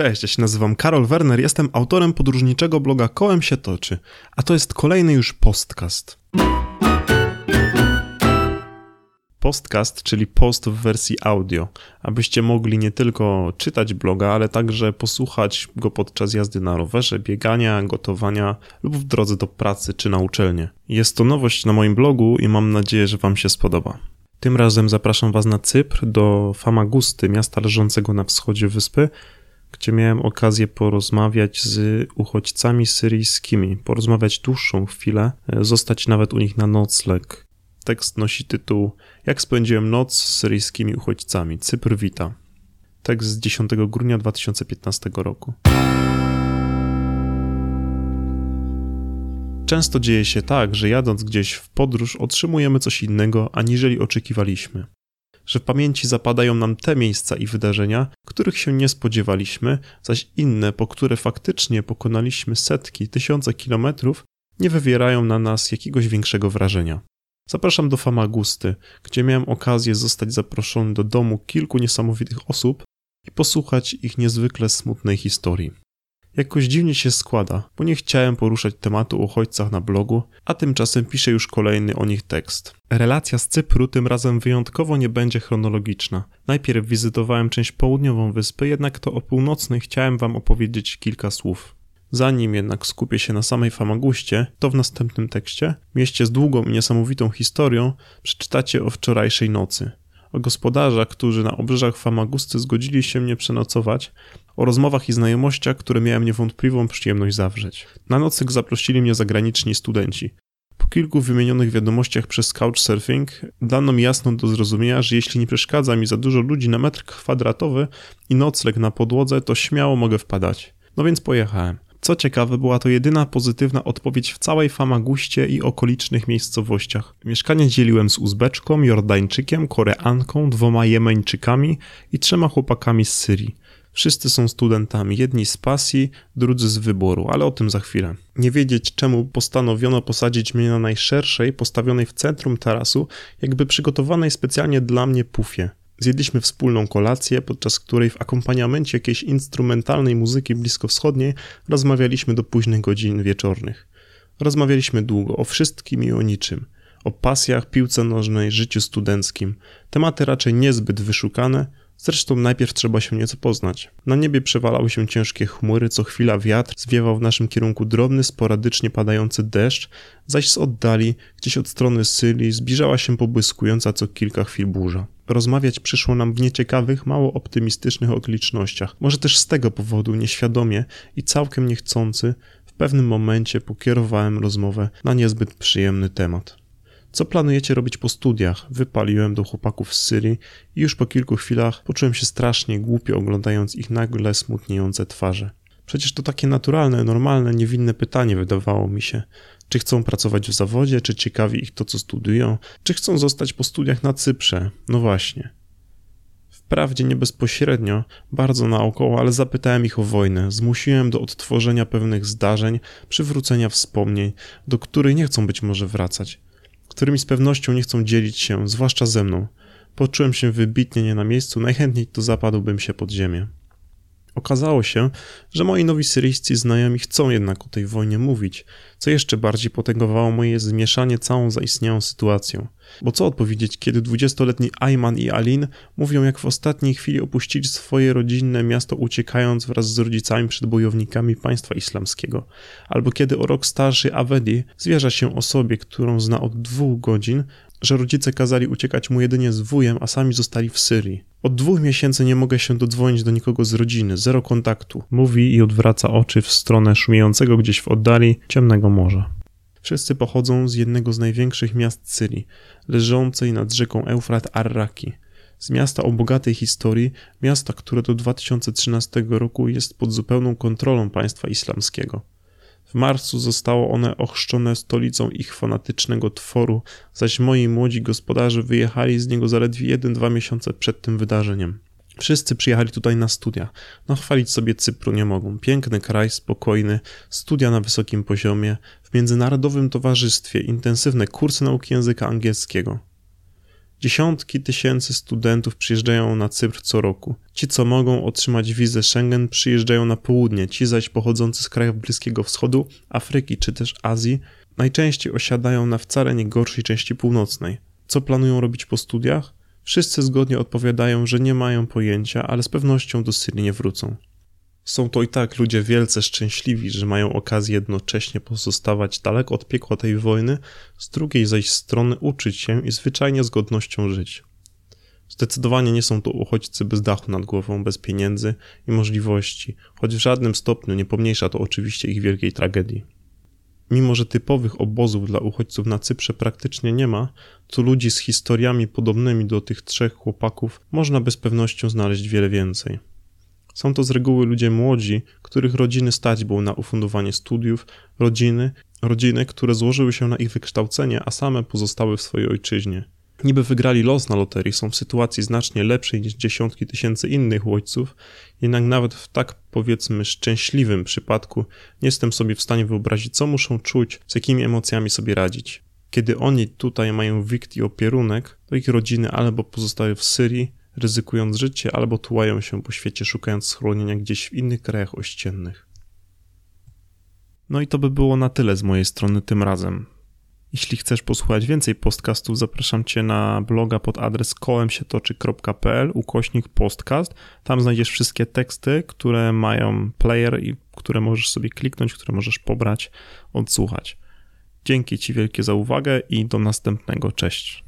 Cześć, ja się nazywam Karol Werner, jestem autorem podróżniczego bloga Kołem się toczy, a to jest kolejny już postcast. Postcast, czyli post w wersji audio, abyście mogli nie tylko czytać bloga, ale także posłuchać go podczas jazdy na rowerze, biegania, gotowania lub w drodze do pracy czy na uczelnię. Jest to nowość na moim blogu i mam nadzieję, że Wam się spodoba. Tym razem zapraszam Was na Cypr, do Famagusty, miasta leżącego na wschodzie wyspy, gdzie miałem okazję porozmawiać z uchodźcami syryjskimi, porozmawiać dłuższą chwilę, e, zostać nawet u nich na nocleg. Tekst nosi tytuł Jak spędziłem noc z syryjskimi uchodźcami. Cypr wita. Tekst z 10 grudnia 2015 roku. Często dzieje się tak, że jadąc gdzieś w podróż otrzymujemy coś innego, aniżeli oczekiwaliśmy. Że w pamięci zapadają nam te miejsca i wydarzenia, których się nie spodziewaliśmy, zaś inne, po które faktycznie pokonaliśmy setki, tysiące kilometrów, nie wywierają na nas jakiegoś większego wrażenia. Zapraszam do Famagusty, gdzie miałem okazję zostać zaproszony do domu kilku niesamowitych osób i posłuchać ich niezwykle smutnej historii. Jakoś dziwnie się składa, bo nie chciałem poruszać tematu o uchodźcach na blogu, a tymczasem piszę już kolejny o nich tekst. Relacja z Cypru tym razem wyjątkowo nie będzie chronologiczna. Najpierw wizytowałem część południową wyspy, jednak to o północnej chciałem wam opowiedzieć kilka słów. Zanim jednak skupię się na samej Famaguście, to w następnym tekście, mieście z długą i niesamowitą historią, przeczytacie o wczorajszej nocy. O gospodarzach, którzy na obrzeżach Famagusty zgodzili się mnie przenocować, o rozmowach i znajomościach, które miałem niewątpliwą przyjemność zawrzeć. Na nocyk zaprosili mnie zagraniczni studenci. Po kilku wymienionych wiadomościach przez Couchsurfing dano mi jasno do zrozumienia, że jeśli nie przeszkadza mi za dużo ludzi na metr kwadratowy i nocleg na podłodze, to śmiało mogę wpadać. No więc pojechałem. Co ciekawe, była to jedyna pozytywna odpowiedź w całej Famaguście i okolicznych miejscowościach. Mieszkanie dzieliłem z Uzbeczką, Jordańczykiem, Koreanką, dwoma Jemeńczykami i trzema chłopakami z Syrii. Wszyscy są studentami, jedni z pasji, drudzy z wyboru, ale o tym za chwilę. Nie wiedzieć czemu postanowiono posadzić mnie na najszerszej, postawionej w centrum tarasu, jakby przygotowanej specjalnie dla mnie pufie. Zjedliśmy wspólną kolację, podczas której w akompaniamencie jakiejś instrumentalnej muzyki bliskowschodniej rozmawialiśmy do późnych godzin wieczornych. Rozmawialiśmy długo o wszystkim i o niczym. O pasjach, piłce nożnej, życiu studenckim. Tematy raczej niezbyt wyszukane, Zresztą najpierw trzeba się nieco poznać. Na niebie przewalały się ciężkie chmury, co chwila wiatr zwiewał w naszym kierunku drobny, sporadycznie padający deszcz, zaś z oddali, gdzieś od strony Syli, zbliżała się pobłyskująca co kilka chwil burza. Rozmawiać przyszło nam w nieciekawych, mało optymistycznych okolicznościach. Może też z tego powodu, nieświadomie i całkiem niechcący, w pewnym momencie pokierowałem rozmowę na niezbyt przyjemny temat. Co planujecie robić po studiach? Wypaliłem do chłopaków z Syrii i już po kilku chwilach poczułem się strasznie głupio oglądając ich nagle smutniejące twarze. Przecież to takie naturalne, normalne, niewinne pytanie wydawało mi się. Czy chcą pracować w zawodzie, czy ciekawi ich to, co studiują, czy chcą zostać po studiach na Cyprze? No właśnie. Wprawdzie nie bezpośrednio, bardzo naokoło, ale zapytałem ich o wojnę, zmusiłem do odtworzenia pewnych zdarzeń, przywrócenia wspomnień, do których nie chcą być może wracać którymi z pewnością nie chcą dzielić się, zwłaszcza ze mną. Poczułem się wybitnie nie na miejscu, najchętniej to zapadłbym się pod ziemię. Okazało się, że moi nowi syryjscy znajomi chcą jednak o tej wojnie mówić, co jeszcze bardziej potęgowało moje zmieszanie całą zaistniałą sytuacją. Bo co odpowiedzieć, kiedy dwudziestoletni Ayman i Alin mówią, jak w ostatniej chwili opuścili swoje rodzinne miasto, uciekając wraz z rodzicami przed bojownikami państwa islamskiego, albo kiedy o rok starszy Avedi zwierza się osobie, którą zna od dwóch godzin, że rodzice kazali uciekać mu jedynie z wujem, a sami zostali w Syrii. Od dwóch miesięcy nie mogę się dodzwonić do nikogo z rodziny, zero kontaktu. Mówi i odwraca oczy w stronę szumiejącego gdzieś w oddali ciemnego morza. Wszyscy pochodzą z jednego z największych miast Syrii, leżącej nad rzeką Eufrat Arraki. Z miasta o bogatej historii, miasta, które do 2013 roku jest pod zupełną kontrolą państwa islamskiego. W marcu zostało one ochrzczone stolicą ich fanatycznego tworu, zaś moi młodzi gospodarze wyjechali z niego zaledwie 1-2 miesiące przed tym wydarzeniem. Wszyscy przyjechali tutaj na studia. No chwalić sobie Cypru nie mogą. Piękny kraj, spokojny, studia na wysokim poziomie, w międzynarodowym towarzystwie, intensywne kursy nauki języka angielskiego. Dziesiątki tysięcy studentów przyjeżdżają na Cypr co roku. Ci, co mogą otrzymać wizę Schengen, przyjeżdżają na południe, ci zaś pochodzący z krajów Bliskiego Wschodu, Afryki czy też Azji, najczęściej osiadają na wcale nie gorszej części północnej. Co planują robić po studiach? Wszyscy zgodnie odpowiadają, że nie mają pojęcia, ale z pewnością do Syrii nie wrócą. Są to i tak ludzie wielce szczęśliwi, że mają okazję jednocześnie pozostawać daleko od piekła tej wojny, z drugiej zaś strony uczyć się i zwyczajnie z godnością żyć. Zdecydowanie nie są to uchodźcy bez dachu nad głową, bez pieniędzy i możliwości, choć w żadnym stopniu nie pomniejsza to oczywiście ich wielkiej tragedii. Mimo, że typowych obozów dla uchodźców na Cyprze praktycznie nie ma, to ludzi z historiami podobnymi do tych trzech chłopaków można bez pewnością znaleźć wiele więcej. Są to z reguły ludzie młodzi, których rodziny stać było na ufundowanie studiów, rodziny, rodziny, które złożyły się na ich wykształcenie, a same pozostały w swojej ojczyźnie. Niby wygrali los na loterii, są w sytuacji znacznie lepszej niż dziesiątki tysięcy innych uchodźców, jednak nawet w tak powiedzmy szczęśliwym przypadku nie jestem sobie w stanie wyobrazić, co muszą czuć, z jakimi emocjami sobie radzić. Kiedy oni tutaj mają wikt i opierunek, to ich rodziny albo pozostały w Syrii, ryzykując życie, albo tułają się po świecie, szukając schronienia gdzieś w innych krajach ościennych. No i to by było na tyle z mojej strony tym razem. Jeśli chcesz posłuchać więcej podcastów, zapraszam Cię na bloga pod adres kołemsietoczy.pl ukośnik podcast. Tam znajdziesz wszystkie teksty, które mają player i które możesz sobie kliknąć, które możesz pobrać, odsłuchać. Dzięki Ci wielkie za uwagę i do następnego. Cześć.